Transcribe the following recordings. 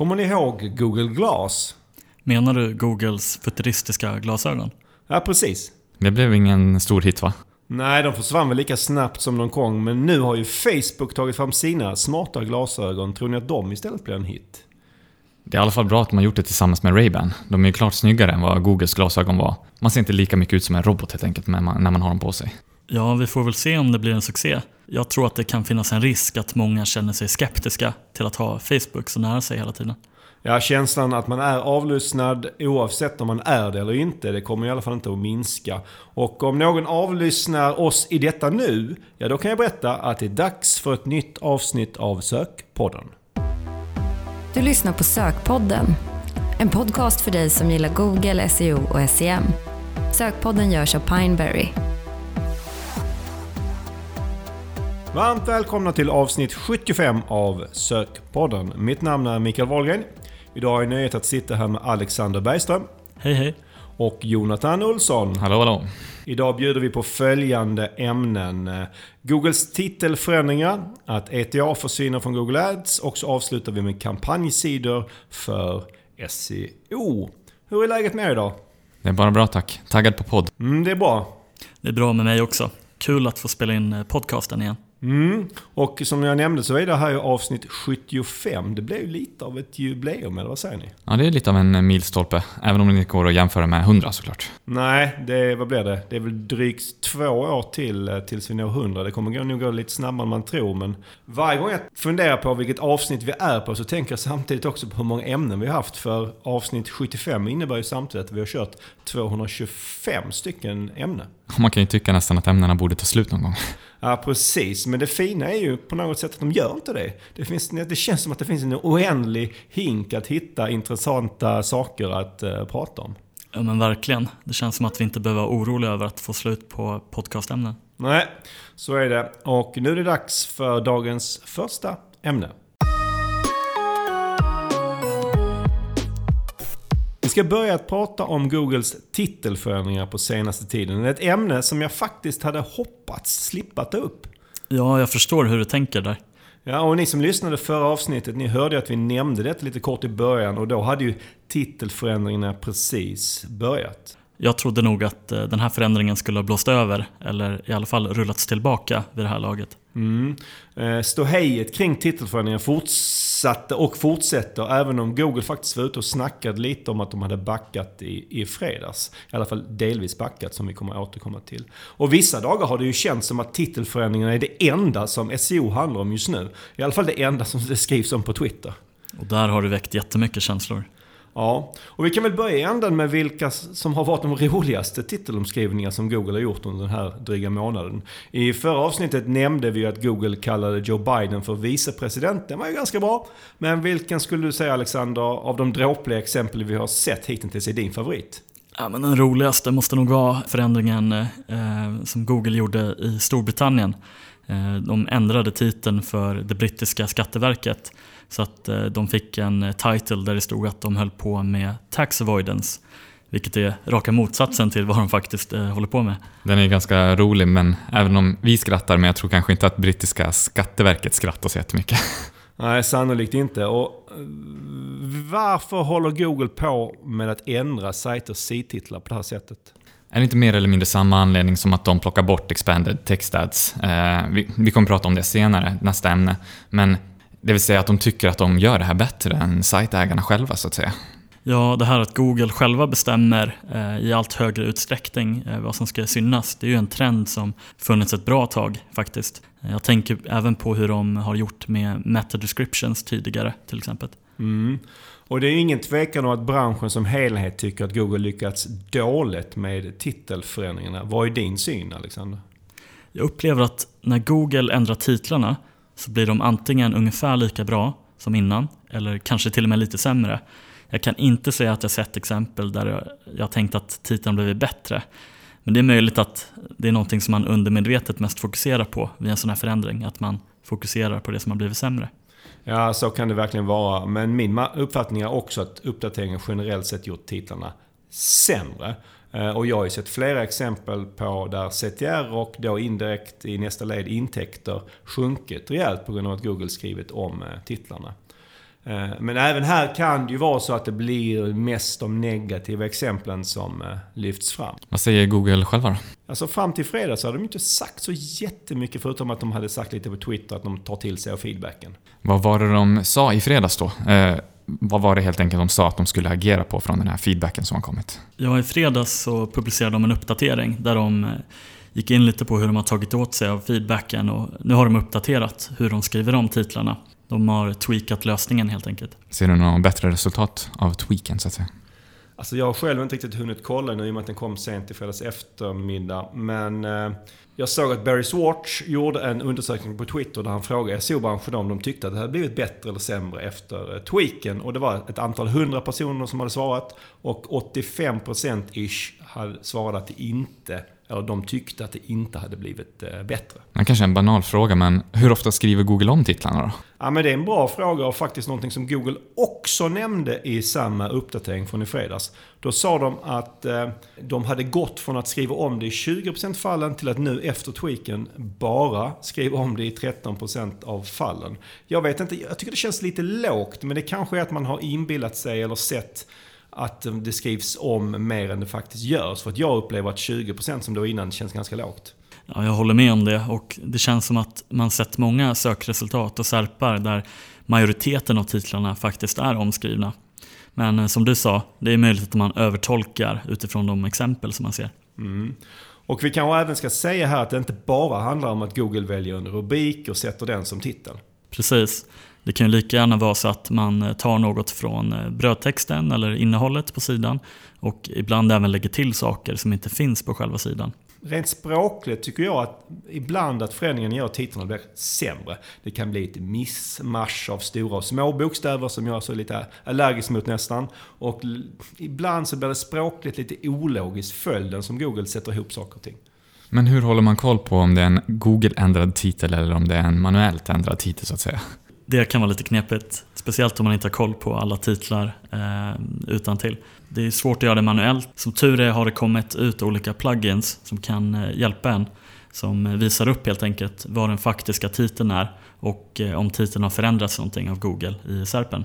Kommer ni ihåg Google Glass? Menar du Googles futuristiska glasögon? Ja, precis. Det blev ingen stor hit va? Nej, de försvann väl lika snabbt som de kom, men nu har ju Facebook tagit fram sina smarta glasögon. Tror ni att de istället blir en hit? Det är i alla fall bra att man gjort det tillsammans med Ray-Ban. De är ju klart snyggare än vad Googles glasögon var. Man ser inte lika mycket ut som en robot helt enkelt när man, när man har dem på sig. Ja, vi får väl se om det blir en succé. Jag tror att det kan finnas en risk att många känner sig skeptiska till att ha Facebook så nära sig hela tiden. Ja, känslan att man är avlyssnad oavsett om man är det eller inte, det kommer i alla fall inte att minska. Och om någon avlyssnar oss i detta nu, ja då kan jag berätta att det är dags för ett nytt avsnitt av Sökpodden. Du lyssnar på Sökpodden. En podcast för dig som gillar Google, SEO och SEM. Sökpodden görs av Pineberry. Varmt välkomna till avsnitt 75 av Sökpodden. Mitt namn är Mikael Wahlgren. Idag har jag nöjet att sitta här med Alexander Bergström Hej hej! och Jonathan Olsson. Hallå hallå! Idag bjuder vi på följande ämnen. Googles titelförändringar, att ETA försvinner från Google Ads och så avslutar vi med kampanjsidor för SEO. Hur är läget med er idag? Det är bara bra tack. Taggad på podd. Mm, det är bra. Det är bra med mig också. Kul att få spela in eh, podcasten igen. Mm. Och som jag nämnde så är det här ju avsnitt 75. Det blev ju lite av ett jubileum, eller vad säger ni? Ja, det är lite av en milstolpe. Även om det inte går att jämföra med 100 såklart. Nej, det, vad blir det? Det är väl drygt två år till eh, tills vi når 100. Det kommer nog gå lite snabbare än man tror. Men varje gång jag funderar på vilket avsnitt vi är på så tänker jag samtidigt också på hur många ämnen vi har haft. För avsnitt 75 innebär ju samtidigt att vi har kört 225 stycken ämnen. Man kan ju tycka nästan att ämnena borde ta slut någon gång. Ja, precis. Men det fina är ju på något sätt att de gör inte det. Det, finns, det känns som att det finns en oändlig hink att hitta intressanta saker att uh, prata om. Ja men verkligen. Det känns som att vi inte behöver vara oroliga över att få slut på podcastämnen. Nej, så är det. Och nu är det dags för dagens första ämne. Ska börja att prata om Googles titelförändringar på senaste tiden. Ett ämne som jag faktiskt hade hoppats slippa ta upp. Ja, jag förstår hur du tänker där. Ja, och ni som lyssnade förra avsnittet, ni hörde att vi nämnde det lite kort i början och då hade ju titelförändringarna precis börjat. Jag trodde nog att eh, den här förändringen skulle ha blåst över, eller i alla fall rullats tillbaka vid det här laget. Mm. Eh, Ståhejet kring titelförändringen fortsatte och fortsätter även om Google faktiskt var ute och snackade lite om att de hade backat i, i fredags. I alla fall delvis backat som vi kommer att återkomma till. Och vissa dagar har det ju känts som att titelförändringarna är det enda som SEO handlar om just nu. I alla fall det enda som det skrivs om på Twitter. Och där har det väckt jättemycket känslor. Ja, och vi kan väl börja i änden med vilka som har varit de roligaste titelomskrivningar som Google har gjort under den här dryga månaden. I förra avsnittet nämnde vi ju att Google kallade Joe Biden för vicepresident. Den var ju ganska bra. Men vilken skulle du säga Alexander, av de dråpliga exempel vi har sett hittills är din favorit? Ja, men den roligaste måste nog vara förändringen eh, som Google gjorde i Storbritannien. Eh, de ändrade titeln för det brittiska skatteverket så att eh, de fick en eh, title där det stod att de höll på med tax avoidance. Vilket är raka motsatsen till vad de faktiskt eh, håller på med. Den är ganska rolig, men även om vi skrattar, men jag tror kanske inte att brittiska skatteverket skrattar så jättemycket. Nej, sannolikt inte. Och varför håller Google på med att ändra sajters sidtitlar på det här sättet? Är det inte mer eller mindre samma anledning som att de plockar bort expanded text ads? Eh, vi, vi kommer prata om det senare, nästa ämne. Men det vill säga att de tycker att de gör det här bättre än sajtägarna själva så att säga. Ja, det här att Google själva bestämmer eh, i allt högre utsträckning eh, vad som ska synas, det är ju en trend som funnits ett bra tag faktiskt. Jag tänker även på hur de har gjort med meta descriptions tidigare till exempel. Mm. Och det är ingen tvekan om att branschen som helhet tycker att Google lyckats dåligt med titelförändringarna. Vad är din syn Alexander? Jag upplever att när Google ändrar titlarna så blir de antingen ungefär lika bra som innan eller kanske till och med lite sämre. Jag kan inte säga att jag sett exempel där jag tänkt att titeln blivit bättre. Men det är möjligt att det är någonting som man undermedvetet mest fokuserar på vid en sån här förändring. Att man fokuserar på det som har blivit sämre. Ja, så kan det verkligen vara. Men min uppfattning är också att uppdateringen generellt sett gjort titlarna sämre. Eh, och jag har ju sett flera exempel på där CTR och då indirekt i nästa led intäkter sjunkit rejält på grund av att Google skrivit om eh, titlarna. Eh, Men även här kan det ju vara så att det blir mest de negativa exemplen som lyfts fram. Vad säger Google själva då? Alltså fram till fredag så hade de inte sagt så jättemycket förutom att de hade sagt lite på Twitter att de tar till sig av feedbacken. Vad var det de sa i fredags då? Vad var det helt enkelt de sa att de skulle agera på från den här feedbacken som har kommit? Ja, i fredags så publicerade de en uppdatering där de eh, gick in lite på hur de har tagit åt sig av feedbacken och nu har de uppdaterat hur de skriver om titlarna. De har tweakat lösningen helt enkelt. Ser du något bättre resultat av tweaken så att säga? Alltså jag har själv inte riktigt hunnit kolla nu i och med att den kom sent i fredags eftermiddag. Men eh, jag såg att Barry Swartz gjorde en undersökning på Twitter där han frågade SEO-branschen om de tyckte att det hade blivit bättre eller sämre efter eh, tweaken. Och det var ett antal hundra personer som hade svarat. Och 85% ish hade svarat att det inte, eller de tyckte att det inte hade blivit eh, bättre. Det kanske är en banal fråga, men hur ofta skriver Google om titlarna då? Ja, men det är en bra fråga och faktiskt någonting som Google också nämnde i samma uppdatering från i fredags. Då sa de att eh, de hade gått från att skriva om det i 20% fallen till att nu efter tweaken bara skriva om det i 13% av fallen. Jag vet inte, jag tycker det känns lite lågt, men det kanske är att man har inbillat sig eller sett att eh, det skrivs om mer än det faktiskt görs. För att jag upplever att 20% som det var innan känns ganska lågt. Ja, jag håller med om det och det känns som att man sett många sökresultat och särpar där majoriteten av titlarna faktiskt är omskrivna. Men eh, som du sa, det är möjligt att man övertolkar utifrån de exempel som man ser. Mm. Och vi kanske även ska säga här att det inte bara handlar om att Google väljer en rubrik och sätter den som titel. Precis. Det kan ju lika gärna vara så att man eh, tar något från eh, brödtexten eller innehållet på sidan och ibland även lägger till saker som inte finns på själva sidan. Rent språkligt tycker jag att ibland att förändringen gör att titlarna blir sämre. Det kan bli ett missmasch av stora och små bokstäver som jag är så lite allergisk mot nästan. Och ibland så blir det språkligt lite ologiskt följden som Google sätter ihop saker och ting. Men hur håller man koll på om det är en Google-ändrad titel eller om det är en manuellt ändrad titel så att säga? Det kan vara lite knepigt. Speciellt om man inte har koll på alla titlar eh, utan till. Det är svårt att göra det manuellt. Som tur är har det kommit ut olika plugins som kan eh, hjälpa en. Som visar upp helt enkelt vad den faktiska titeln är och eh, om titeln har förändrats någonting av Google i SERPen.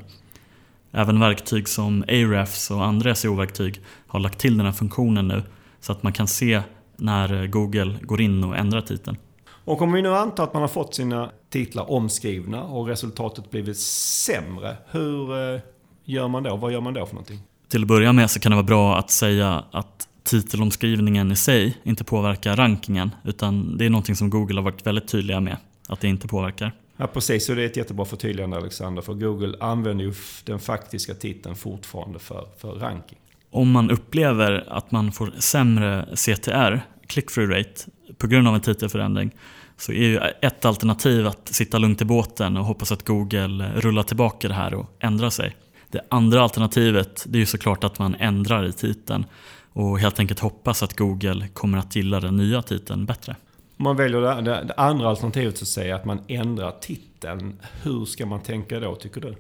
Även verktyg som Ahrefs och andra SEO-verktyg har lagt till den här funktionen nu så att man kan se när eh, Google går in och ändrar titeln. Och om vi nu antar att man har fått sina titlar omskrivna och resultatet blivit sämre. Hur eh, gör man då? Vad gör man då för någonting? Till att börja med så kan det vara bra att säga att titelomskrivningen i sig inte påverkar rankingen utan det är någonting som Google har varit väldigt tydliga med att det inte påverkar. Ja precis, och det är ett jättebra förtydligande Alexander. För Google använder ju den faktiska titeln fortfarande för, för ranking. Om man upplever att man får sämre CTR, click-through rate, på grund av en titelförändring så är ju ett alternativ att sitta lugnt i båten och hoppas att Google rullar tillbaka det här och ändrar sig. Det andra alternativet det är ju såklart att man ändrar i titeln och helt enkelt hoppas att Google kommer att gilla den nya titeln bättre. Om man väljer det, det, det andra alternativet så säger att man ändrar titeln. Hur ska man tänka då tycker du?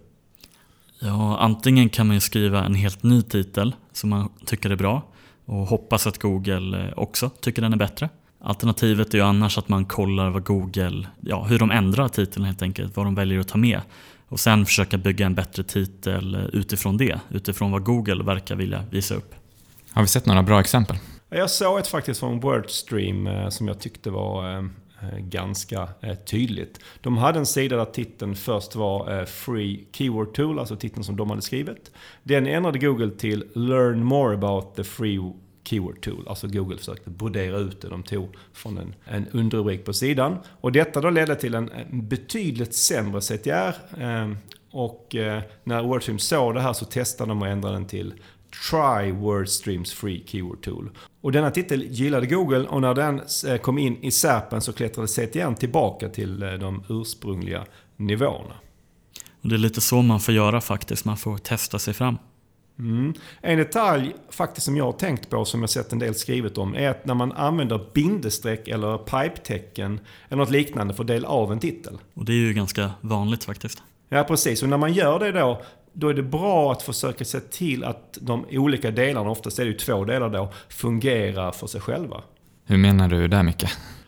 Ja, antingen kan man ju skriva en helt ny titel som man tycker är bra och hoppas att Google också tycker den är bättre. Alternativet är ju annars att man kollar vad Google, ja, hur de ändrar titeln helt enkelt, vad de väljer att ta med. Och sen försöka bygga en bättre titel utifrån det, utifrån vad Google verkar vilja visa upp. Har vi sett några bra exempel? Jag såg ett faktiskt från Wordstream eh, som jag tyckte var eh, eh, ganska tydligt. De hade en sida där titeln först var Free Keyword Tool, alltså titeln som de hade skrivit. Den ändrade Google till Learn more about the free Keyword Tool. Alltså Google försökte brodera ut det. De tog från en, en underrubrik på sidan. Och detta då ledde till en, en betydligt sämre CTR. Eh, och eh, när Wordstream såg det här så testade de att ändra den till Try Wordstreams Free Keyword Tool. Och denna titel gillade Google och när den eh, kom in i SERPen så klättrade CTN tillbaka till eh, de ursprungliga nivåerna. Och det är lite så man får göra faktiskt, man får testa sig fram. Mm. En detalj faktiskt som jag har tänkt på, som jag sett en del skrivet om, är att när man använder bindestreck eller pipe-tecken eller något liknande för att dela av en titel. Och det är ju ganska vanligt faktiskt. Ja, precis. Och när man gör det då, då är det bra att försöka se till att de olika delarna, oftast är det ju två delar då, fungerar för sig själva. Hur menar du där Micke?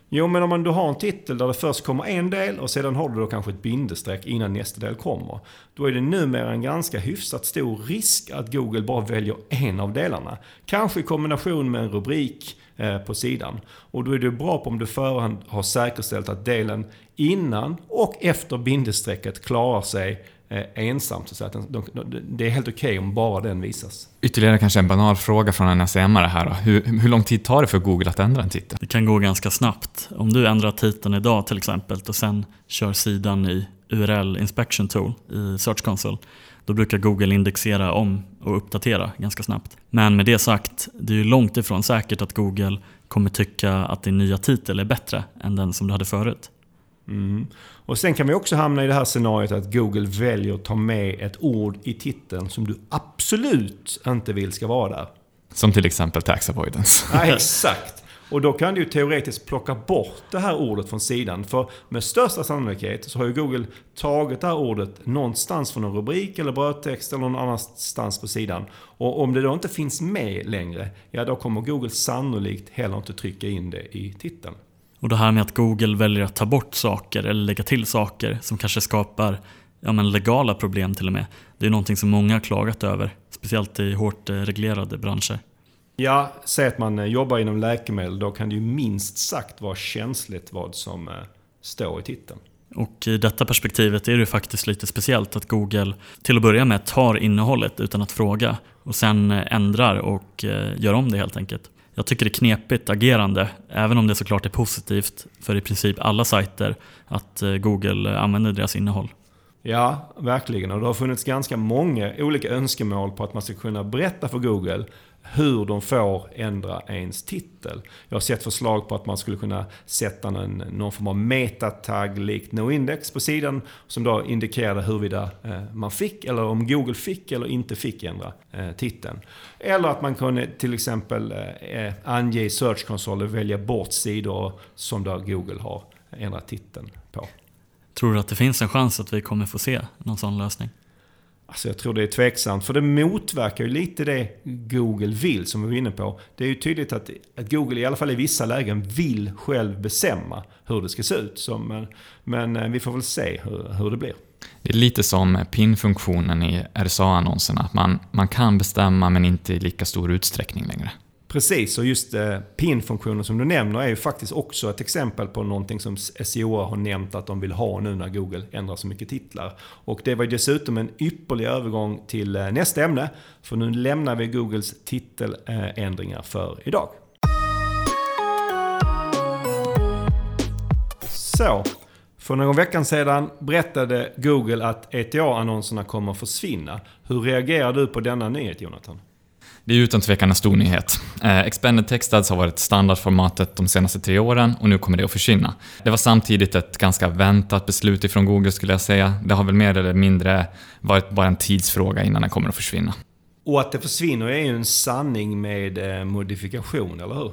Jo, men om man, du har en titel där det först kommer en del och sedan har du då kanske ett bindestreck innan nästa del kommer. Då är det numera en ganska hyfsat stor risk att Google bara väljer en av delarna. Kanske i kombination med en rubrik eh, på sidan. Och då är det bra på om du förhand har säkerställt att delen innan och efter bindestrecket klarar sig ensamt. Så att den, de, det är helt okej okay om bara den visas. Ytterligare kanske en banal fråga från en SEMare här då. Hur, hur lång tid tar det för Google att ändra en titel? Det kan gå ganska snabbt. Om du ändrar titeln idag till exempel och sen kör sidan i URL Inspection Tool i Search Console då brukar Google indexera om och uppdatera ganska snabbt. Men med det sagt, det är ju långt ifrån säkert att Google kommer tycka att din nya titel är bättre än den som du hade förut. Mm. Och sen kan vi också hamna i det här scenariot att Google väljer att ta med ett ord i titeln som du absolut inte vill ska vara där. Som till exempel tax avoidance. Ja, exakt. Och då kan du teoretiskt plocka bort det här ordet från sidan. För med största sannolikhet så har ju Google tagit det här ordet någonstans från en rubrik eller brödtext eller någon annanstans på sidan. Och om det då inte finns med längre, ja då kommer Google sannolikt heller inte trycka in det i titeln. Och det här med att Google väljer att ta bort saker eller lägga till saker som kanske skapar ja, men legala problem till och med. Det är någonting som många har klagat över, speciellt i hårt eh, reglerade branscher. Ja, säg att man eh, jobbar inom läkemedel, då kan det ju minst sagt vara känsligt vad som eh, står i titeln. Och i detta perspektivet är det faktiskt lite speciellt att Google till att börja med tar innehållet utan att fråga och sen ändrar och gör om det helt enkelt. Jag tycker det är knepigt agerande, även om det såklart är positivt för i princip alla sajter att eh, Google eh, använder deras innehåll. Ja, verkligen. Och det har funnits ganska många olika önskemål på att man ska kunna berätta för Google hur de får ändra ens titel. Jag har sett förslag på att man skulle kunna sätta en, någon form av metatag likt noindex på sidan som då indikerade huruvida eh, man fick eller om Google fick eller inte fick ändra eh, titeln. Eller att man kunde till exempel eh, ange i Search Console och välja bort sidor som då Google har ändrat titeln på. Tror du att det finns en chans att vi kommer få se någon sån lösning? Alltså jag tror det är tveksamt, för det motverkar ju lite det Google vill, som vi var inne på. Det är ju tydligt att, att Google, i alla fall i vissa lägen, vill själv bestämma hur det ska se ut. Så, men, men eh, vi får väl se hur, hur det blir. Det är lite som PIN-funktionen i RSA-annonserna, att man, man kan bestämma men inte i lika stor utsträckning längre. Precis, och just eh, PIN-funktionen som du nämner är ju faktiskt också ett exempel på någonting som SEO har nämnt att de vill ha nu när Google ändrar så mycket titlar. Och det var ju dessutom en ypperlig övergång till eh, nästa ämne, för nu lämnar vi Googles titeländringar för idag. Så, för någon vecka sedan berättade Google att ETA-annonserna kommer försvinna. Hur reagerar du på denna nyhet Jonathan? Det är utan tvekan en stor nyhet. Eh, Expanded Text Ads har varit standardformatet de senaste tre åren och nu kommer det att försvinna. Det var samtidigt ett ganska väntat beslut ifrån Google skulle jag säga. Det har väl mer eller mindre varit bara en tidsfråga innan den kommer att försvinna. Och att det försvinner är ju en sanning med eh, modifikation, eller hur?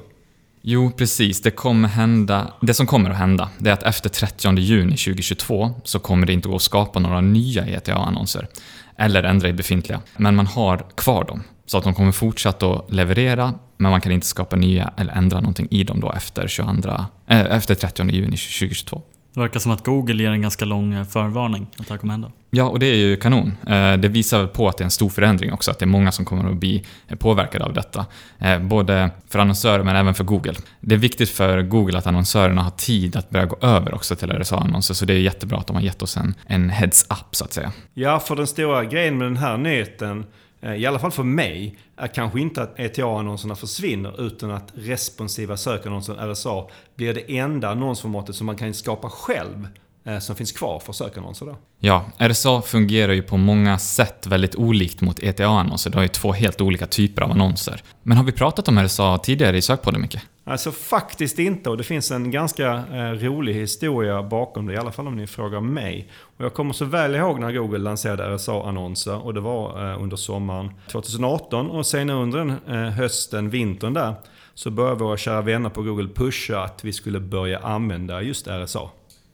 Jo, precis. Det, kommer hända, det som kommer att hända det är att efter 30 juni 2022 så kommer det inte gå att skapa några nya ETA-annonser eller ändra i befintliga. Men man har kvar dem. Så att de kommer fortsätta att leverera, men man kan inte skapa nya eller ändra någonting i dem då efter, 22, äh, efter 30 juni 2022. Det verkar som att Google ger en ganska lång eh, förvarning att det här kommer hända. Ja, och det är ju kanon. Eh, det visar väl på att det är en stor förändring också, att det är många som kommer att bli påverkade av detta. Eh, både för annonsörer men även för Google. Det är viktigt för Google att annonsörerna har tid att börja gå över också till RSA-annonser, så det är jättebra att de har gett oss en, en heads-up så att säga. Ja, för den stora grejen med den här nyheten Eh, Eh, i alla fall för mig, är kanske inte att ETA-annonserna försvinner utan att responsiva sökannonser, RSA, blir det enda annonsformatet som man kan skapa själv eh, som finns kvar för sökannonser då. Ja, RSA fungerar ju på många sätt väldigt olikt mot ETA-annonser. Det har ju två helt olika typer av annonser. Men har vi pratat om RSA tidigare i Sökpodden mycket? Alltså faktiskt inte och det finns en ganska eh, rolig historia bakom det, i alla fall om ni frågar mig. Och jag kommer så väl ihåg när Google lanserade RSA-annonser och det var eh, under sommaren 2018 och senare under den, eh, hösten, vintern där, så började våra kära vänner på Google pusha att vi skulle börja använda just RSA.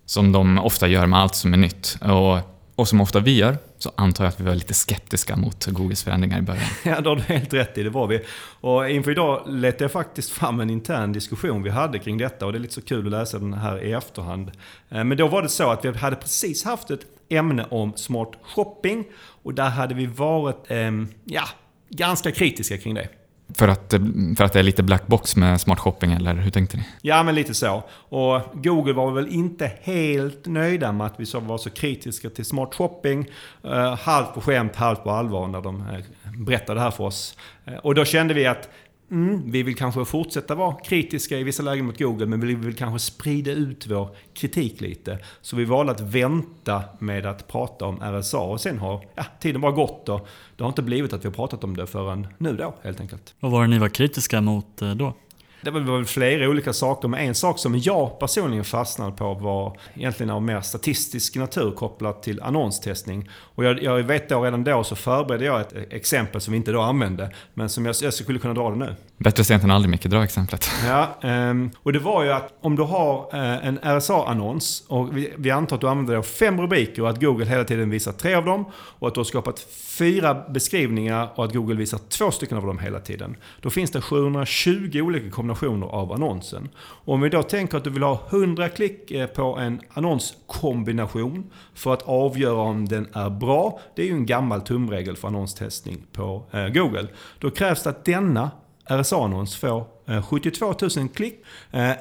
Som de ofta gör med allt som är nytt. Och och som ofta vi gör, så antar jag att vi var lite skeptiska mot Googles förändringar i början. Ja, det har du helt rätt i. Det var vi. Och inför idag letade jag faktiskt fram en intern diskussion vi hade kring detta. Och det är lite så kul att läsa den här i efterhand. Eh, men då var det så att vi hade precis haft ett ämne om smart shopping. Och där hade vi varit, eh, ja, ganska kritiska kring det. För att, eh, för att det är lite black box med smart shopping, eller hur tänkte ni? Ja, men lite så. Och Google var väl inte helt nöjda med att vi var så kritiska till smart shopping. Eh, halvt på skämt, halvt på allvar när de eh, berättade det här för oss. Och då kände vi att Mm, vi vill kanske fortsätta vara kritiska i vissa lägen mot Google, men vi vill kanske sprida ut vår kritik lite. Så vi valde att vänta med att prata om RSA och sen har ja, tiden bara gått och det har inte blivit att vi har pratat om det förrän nu då, helt enkelt. Vad var det ni var kritiska mot eh, då? Det var väl flera olika saker, men en sak som jag personligen fastnade på var egentligen av mer statistisk natur kopplat till annonstestning. Och jag, jag vet då redan då så förberedde jag ett e- exempel som vi inte då använde, men som jag, jag skulle kunna dra det nu. Bättre sent än aldrig Micke, dra exemplet. Ja, ehm, och det var ju att om du har eh, en RSA-annons och vi, antar att du använder då fem rubriker och att Google hela tiden visar tre av dem och att du har skapat fyra beskrivningar och att Google visar två stycken av dem hela tiden. Då finns det 720 olika kombinationer av annonsen. Och om vi då tänker att du vill ha 100 klick eh, på en annonskombination för att avgöra om den är bra. Det är ju en gammal tumregel för annonstestning på eh, Google. Då krävs det att denna RSA-annons får 72 eh, 000 klick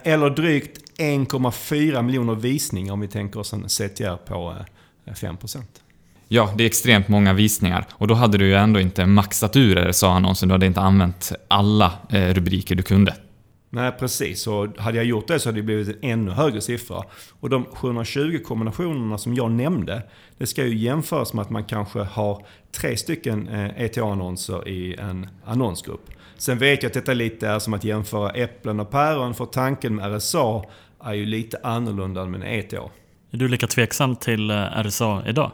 eller drygt 1,4 miljoner visningar om vi tänker oss en CTR på 5%. Ja, det är extremt många visningar. Och då hade du ju ändå inte maxat ur RSA-annonsen. Du hade inte använt alla eh, rubriker du kunde. Nej, precis. Och hade jag gjort det så hade det blivit en ännu högre siffra. Och de 720 kombinationerna som jag nämnde, det ska ju jämföras med att man kanske har tre stycken ETA-annonser eh, e i en annonsgrupp. Sen vet jag att detta lite är som att jämföra äpplen och päron, för tanken med RSA är ju lite annorlunda än med ETA. Är du lika tveksam till eh, RSA idag?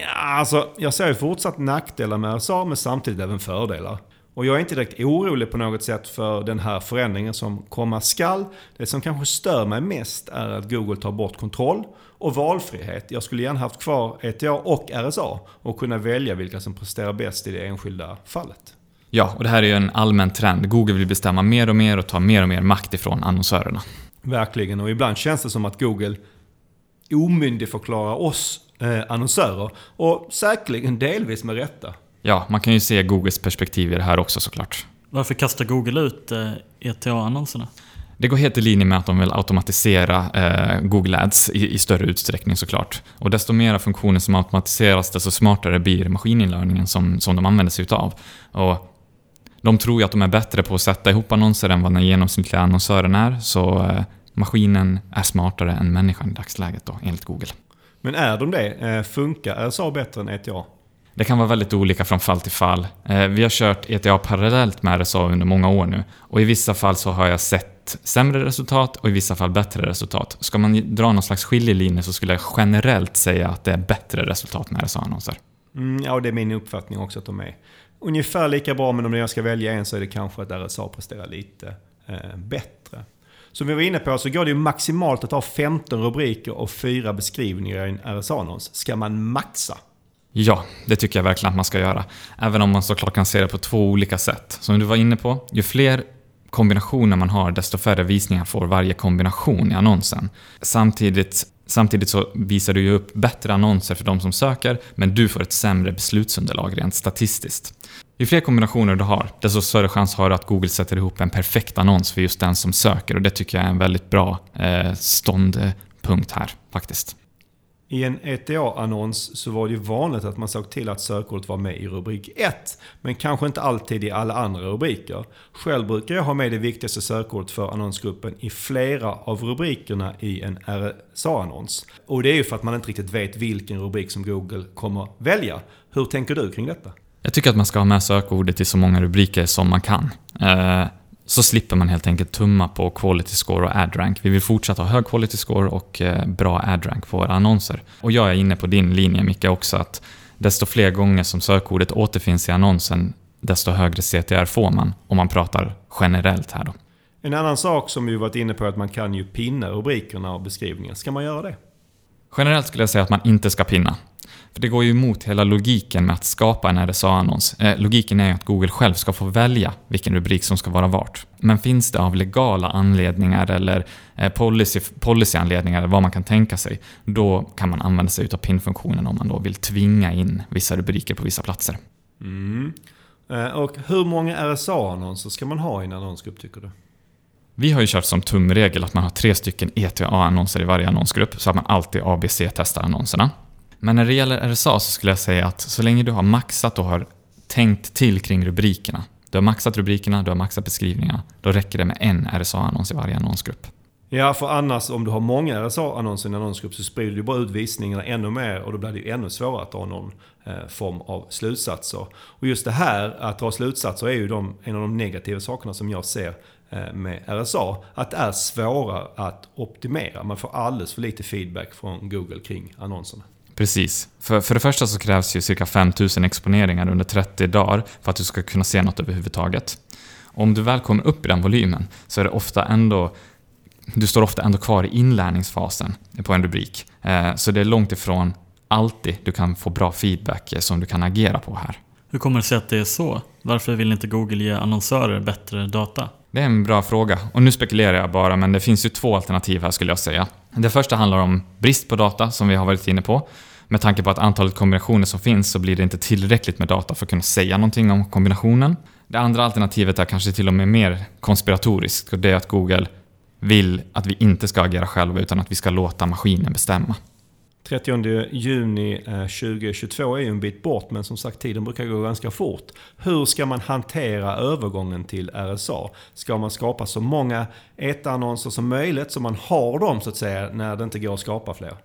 Ja, alltså, jag ser ju fortsatt nackdelar med RSA, men samtidigt även fördelar. Och jag är inte direkt orolig på något sätt för den här förändringen som komma skall. Det som kanske stör mig mest är att Google tar bort kontroll och valfrihet. Jag skulle gärna haft kvar ETA och RSA och kunna välja vilka som presterar bäst i det enskilda fallet. Ja, och det här är ju en allmän trend. Google vill bestämma mer och mer och ta mer och mer makt ifrån annonsörerna. Verkligen, och ibland känns det som att Google omyndigförklarar oss eh, annonsörer. Och säkerligen delvis med rätta. Ja, man kan ju se Googles perspektiv i det här också såklart. Varför kastar Google ut eh, ETA-annonserna? Det går helt i linje med att de vill automatisera eh, Google Ads i, i, större utsträckning såklart. Och desto mera funktioner som automatiseras, desto smartare blir maskininlärningen som, som de använder sig utav. Och de tror ju att de är bättre på att sätta ihop annonser än vad den genomsnittliga annonsören är, så eh, maskinen är smartare än människan i dagsläget då, enligt Google. Men är de det? Eh, funkar RSA bättre än ETA? Det kan vara väldigt olika från fall till fall. Vi har kört ETA parallellt med RSA under många år nu och i vissa fall så har jag sett sämre resultat och i vissa fall bättre resultat. Ska man dra någon slags skiljelinje så skulle jag generellt säga att det är bättre resultat med RSA-annonser. Mm, ja, det är min uppfattning också att de är ungefär lika bra, men om jag ska välja en så är det kanske att RSA presterar lite eh, bättre. Som vi var inne på så går det ju maximalt att ha 15 rubriker och 4 beskrivningar i en RSA-annons. Ska man maxa? Ja, det tycker jag verkligen att man ska göra. Även om man såklart kan se det på två olika sätt. Som du var inne på, ju fler kombinationer man har, desto färre visningar får varje kombination i annonsen. Samtidigt, samtidigt så visar du ju upp bättre annonser för de som söker, men du får ett sämre beslutsunderlag rent statistiskt. Ju fler kombinationer du har, desto större chans har du att Google sätter ihop en perfekt annons för just den som söker och det tycker jag är en väldigt bra eh, ståndpunkt här faktiskt. I en ETA-annons så var det ju vanligt att man såg till att sökordet var med i rubrik 1. Men kanske inte alltid i alla andra rubriker. Själv brukar jag ha med det viktigaste sökordet för annonsgruppen i flera av rubrikerna i en RSA-annons. Och det är ju för att man inte riktigt vet vilken rubrik som Google kommer välja. Hur tänker du kring detta? Jag tycker att man ska ha med sökordet i så många rubriker som man kan. Eh, så slipper man helt enkelt tumma på quality score och ad rank. Vi vill fortsätta ha hög quality score och eh, bra ad rank på våra annonser. Och jag är inne på din linje Micke också att desto fler gånger som sökordet återfinns i annonsen desto högre CTR får man om man pratar generellt här då. En annan sak som vi varit inne på är att man kan ju pinna rubrikerna och beskrivningen. Ska man göra det? Generellt skulle jag säga att man inte ska pinna. För det går ju emot hela logiken med att skapa en RSA-annons. Eh, logiken är ju att Google själv ska få välja vilken rubrik som ska vara vart. Men finns det av legala anledningar eller eh, policy, policyanledningar, eller vad man kan tänka sig, då kan man använda sig av pinfunktionen om man då vill tvinga in vissa rubriker på vissa platser. Mm. Eh, och hur många RSA-annonser ska man ha i en annonsgrupp tycker du? Vi har ju kört som tumregel att man har tre stycken ETA-annonser i varje annonsgrupp så att man alltid ABC-testar annonserna. Men när det gäller RSA så skulle jag säga att så länge du har maxat och har tänkt till kring rubrikerna. Du har maxat rubrikerna, du har maxat beskrivningarna. Då räcker det med en RSA-annons i varje annonsgrupp. Ja, för annars om du har många RSA-annonser i en annonsgrupp så sprider du bara ut visningarna ännu mer och då blir det ju ännu svårare att dra någon eh, form av slutsatser. Och just det här att dra slutsatser är ju de, en av de negativa sakerna som jag ser med RSA. Att det är svårare att optimera. Man får alldeles för lite feedback från Google kring annonserna. Precis. För, för det första så krävs ju cirka 5000 exponeringar under 30 dagar för att du ska kunna se något överhuvudtaget. Om du väl kommer upp i den volymen så är det ofta ändå du står ofta ändå kvar i inlärningsfasen på en rubrik. Eh, så det är långt ifrån alltid du kan få bra feedback som du kan agera på här. Hur kommer det sig att det är så? Varför vill inte Google ge annonsörer bättre data? Det är en bra fråga. Och nu spekulerar jag bara, men det finns ju två alternativ här skulle jag säga. Det första handlar om brist på data, som vi har varit inne på. Med tanke på att antalet kombinationer som finns så blir det inte tillräckligt med data för att kunna säga någonting om kombinationen. Det andra alternativet är kanske till och med mer konspiratoriskt och det är att Google vill att vi inte ska agera själva utan att vi ska låta maskinen bestämma. 30 juni eh, 2022 är ju en bit bort men som sagt tiden brukar gå ganska fort. Hur ska man hantera övergången till RSA? Ska man skapa så många ETA-annonser som möjligt så man har dem så att säga när det inte går att skapa fler?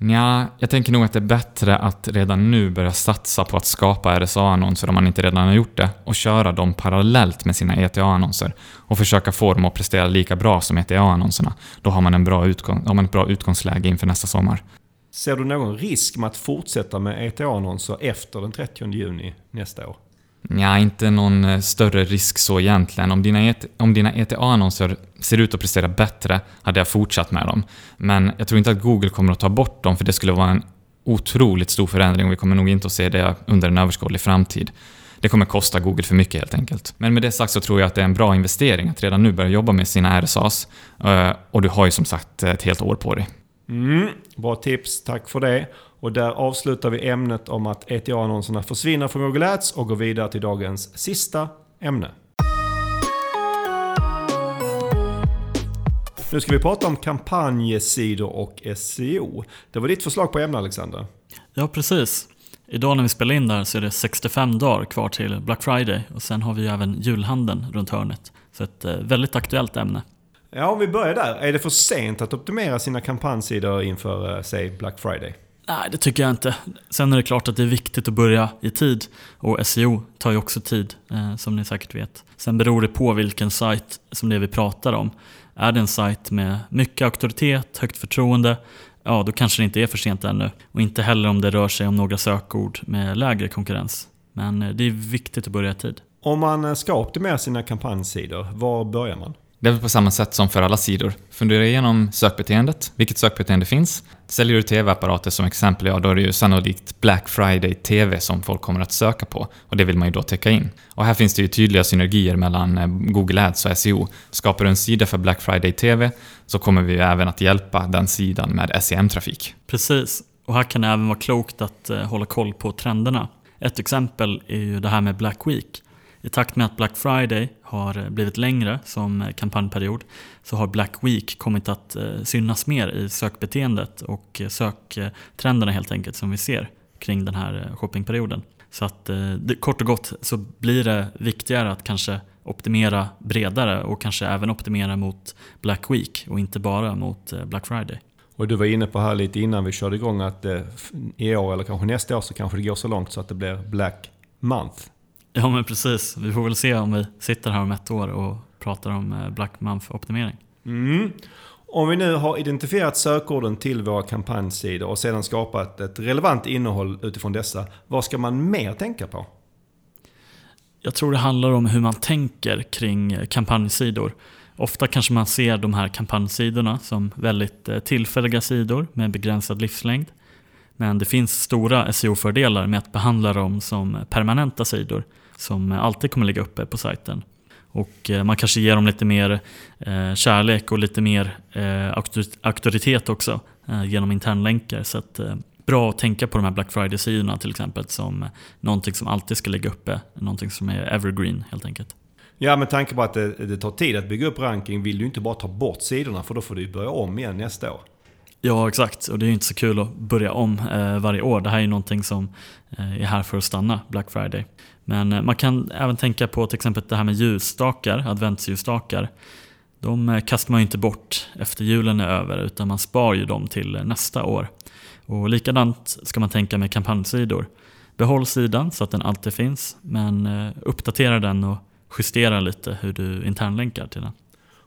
Ja, jag tänker nog att det är bättre att redan nu börja satsa på att skapa RSA-annonser om man inte redan har gjort det och köra dem parallellt med sina ETA-annonser och försöka få dem att prestera lika bra som ETA-annonserna. Då har man, en bra utgång, har man ett bra utgångsläge inför nästa sommar. Ser du någon risk med att fortsätta med ETA-annonser efter den 30 juni nästa år? Ja, inte någon eh, större risk så egentligen. Om dina, om dina ETA-annonser ser ut att prestera bättre hade jag fortsatt med dem. Men jag tror inte att Google kommer att ta bort dem för det skulle vara en otroligt stor förändring och vi kommer nog inte att se det under en överskådlig framtid. Det kommer kosta Google för mycket helt enkelt. Men med det sagt så tror jag att det är en bra investering att redan nu börja jobba med sina RSAs. Eh, och du har ju som sagt ett helt år på dig. Mm, bra tips, tack för det. Och där avslutar vi ämnet om att ETA-annonserna försvinner från Google Ads och går vidare till dagens sista ämne. Nu ska vi prata om kampanjsidor och SEO. Det var ditt förslag på ämne Alexander. Ja, precis. Idag när vi spelar in där så är det 65 dagar kvar till Black Friday och sen har vi ju även julhandeln runt hörnet. Så ett eh, väldigt aktuellt ämne. Ja, om vi börjar där. Är det för sent att optimera sina kampanjsidor inför, eh, säg, Black Friday? Nej, det tycker jag inte. Sen är det klart att det är viktigt att börja i tid och SEO tar ju också tid, eh, som ni säkert vet. Sen beror det på vilken sajt som det är vi pratar om. Är det en sajt med mycket auktoritet, högt förtroende, ja då kanske det inte är för sent ännu. Och inte heller om det rör sig om några sökord med lägre konkurrens. Men eh, det är viktigt att börja i tid. Om man eh, ska optimera sina kampanjsidor, var börjar man? Det är väl på samma sätt som för alla sidor. Fundera igenom sökbeteendet, vilket sökbeteende finns. Säljer du TV-apparater som exempel, ja då är det ju sannolikt Black Friday TV som folk kommer att söka på. Och det vill man ju då täcka in. Och här finns det ju tydliga synergier mellan eh, Google Ads och SEO. Skapar du en sida för Black Friday TV så kommer vi ju även att hjälpa den sidan med SEM-trafik. Precis, och här kan det även vara klokt att eh, hålla koll på trenderna. Ett exempel är ju det här med Black Week. I takt med att Black Friday har eh, blivit längre som eh, kampanjperiod så har Black Week kommit att eh, synas mer i sökbeteendet och söktrenderna helt enkelt som vi ser kring den här shoppingperioden. Så att kort och gott så blir det viktigare att kanske optimera bredare och kanske även optimera mot Black Week och inte bara mot Black Friday. Och du var inne på här lite innan vi körde igång att i år eller kanske nästa år så kanske det går så långt så att det blir Black Month Ja men precis. Vi får väl se om vi sitter här om ett år och pratar om eh, Black Month-optimering. Mm. Om vi nu har identifierat sökorden till våra kampanjsidor och sedan skapat ett relevant innehåll utifrån dessa, vad ska man mer tänka på? Jag tror det handlar om hur man tänker kring kampanjsidor. Ofta kanske man ser de här kampanjsidorna som väldigt eh, tillfälliga sidor med begränsad livslängd. Men det finns stora SEO-fördelar med att behandla dem som permanenta sidor som alltid kommer ligga uppe på sajten. Och eh, man kanske ger dem lite mer eh, kärlek och lite mer eh, auktoritet också genom internlänkar. Så att, bra att tänka på de här Black Friday-sidorna till exempel som någonting som alltid ska ligga uppe. Någonting som är evergreen helt enkelt. Ja, med tanke på att det, det tar tid att bygga upp ranking vill du inte bara ta bort sidorna för då får du börja om igen nästa år. Ja, exakt. Och det är ju inte så kul att börja om eh, varje år. Det här är ju någonting som eh, är här för att stanna, Black Friday. Men eh, man kan även tänka på till exempel det här med ljusstakar, adventsljusstakar. De eh, kastar man ju inte bort efter julen är över utan man spar ju dem till eh, nästa år. Och likadant ska man tänka med kampanjsidor. Behåll sidan så att den alltid finns men eh, uppdatera den och justera lite hur du internlänkar till den.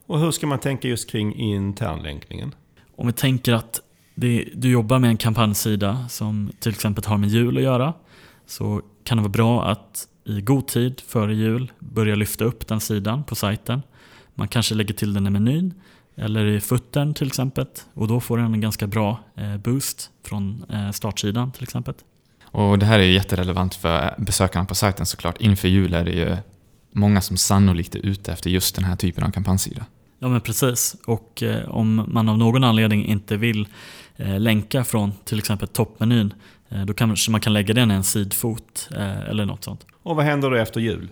Och hur ska man tänka just kring internlänkningen? Om vi tänker att det, du jobbar med en kampanjsida som till exempel har med jul att göra så kan det vara bra att i god tid före jul börja lyfta upp den sidan på sajten. Man kanske lägger till den i menyn eller i footern till exempel och då får den en ganska bra eh, boost från eh, startsidan till exempel. Och Det här är ju jätterelevant för besökarna på sajten såklart. Inför jul är det ju många som sannolikt är ute efter just den här typen av kampanjsida. Ja men precis. Och eh, om man av någon anledning inte vill eh, länka från till exempel toppmenyn eh, då kanske man kan lägga den i en sidfot eh, eller något sånt. Och vad händer då efter jul?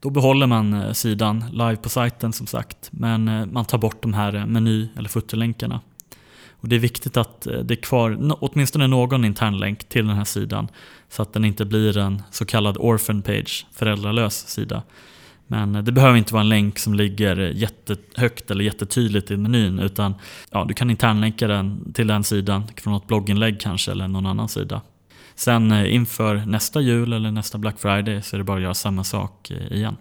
Då behåller man eh, sidan live på sajten som sagt men eh, man tar bort de här meny eller footerlänkarna. Och det är viktigt att det är kvar åtminstone någon internlänk till den här sidan så att den inte blir en så kallad orphan page, föräldralös sida. Men det behöver inte vara en länk som ligger jättehögt eller jättetydligt i menyn utan ja, du kan internlänka den till den sidan från något blogginlägg kanske eller någon annan sida. Sen eh, inför nästa jul eller nästa Black Friday så är det bara att göra samma sak eh, igen.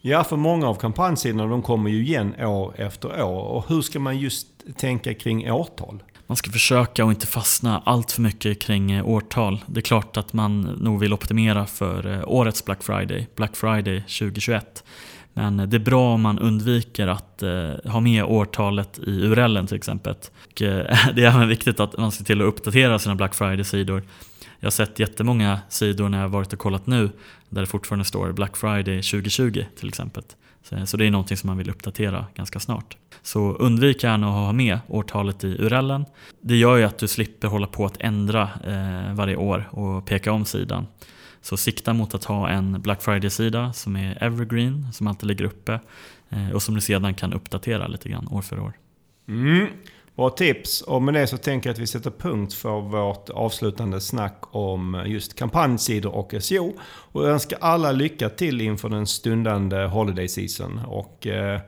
Ja, för många av kampanjsidorna de kommer ju igen år efter år. Och hur ska man just tänka kring årtal? Man ska försöka att inte fastna allt för mycket kring eh, årtal. Det är klart att man nog vill optimera för eh, årets Black Friday, Black Friday 2021. Men det är bra om man undviker att eh, ha med årtalet i URLen till exempel. Och, eh, det är även viktigt att man ser till att uppdatera sina Black Friday-sidor. Jag har sett jättemånga sidor när jag varit och kollat nu där det fortfarande står Black Friday 2020 till exempel. Eh, så det är någonting som man vill uppdatera ganska snart. Så undvik gärna att ha med årtalet i urellen. Det gör ju att du slipper hålla på att ändra eh, varje år och peka om sidan. Så sikta mot att ha en Black Friday-sida som är evergreen, som alltid ligger uppe eh, och som du sedan kan uppdatera lite grann år för år. Mm. Bra tips. Och med det så tänker jag att vi sätter punkt för vårt avslutande snack om just kampanjsidor och SEO. Och jag önskar alla lycka till inför den stundande Holiday Season. Och eh,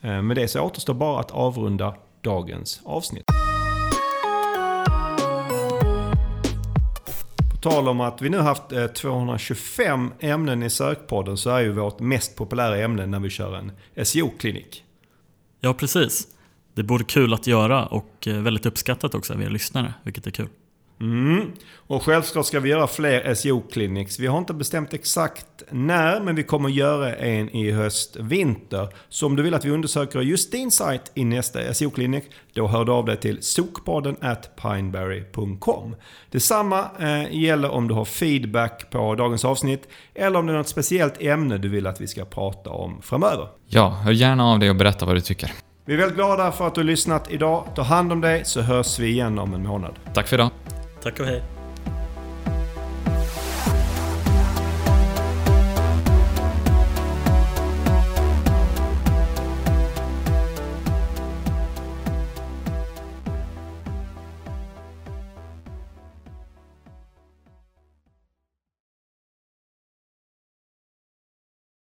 eh, med det så återstår bara att avrunda dagens avsnitt. På tal om att vi nu haft eh, 225 ämnen i sökpodden så är ju vårt mest populära ämne när vi kör en SEO-klinik. Ja, precis det är både kul att göra och eh, väldigt uppskattat också av er lyssnare, vilket är kul. Mm. Och självklart ska vi göra fler SEO-clinics. Vi har inte bestämt exakt när, men vi kommer göra en i höst-vinter. Så om du vill att vi undersöker just din sajt i nästa SEO-clinic, då hör du av dig till sokpodden at pineberry.com. Detsamma eh, gäller om du har feedback på dagens avsnitt eller om det är något speciellt ämne du vill att vi ska prata om framöver. Ja, hör gärna av dig och berätta vad du tycker. Vi är väldigt glada för att du har lyssnat idag. Ta hand om dig så hörs vi igen om en månad. Tack för idag. Tack och hej.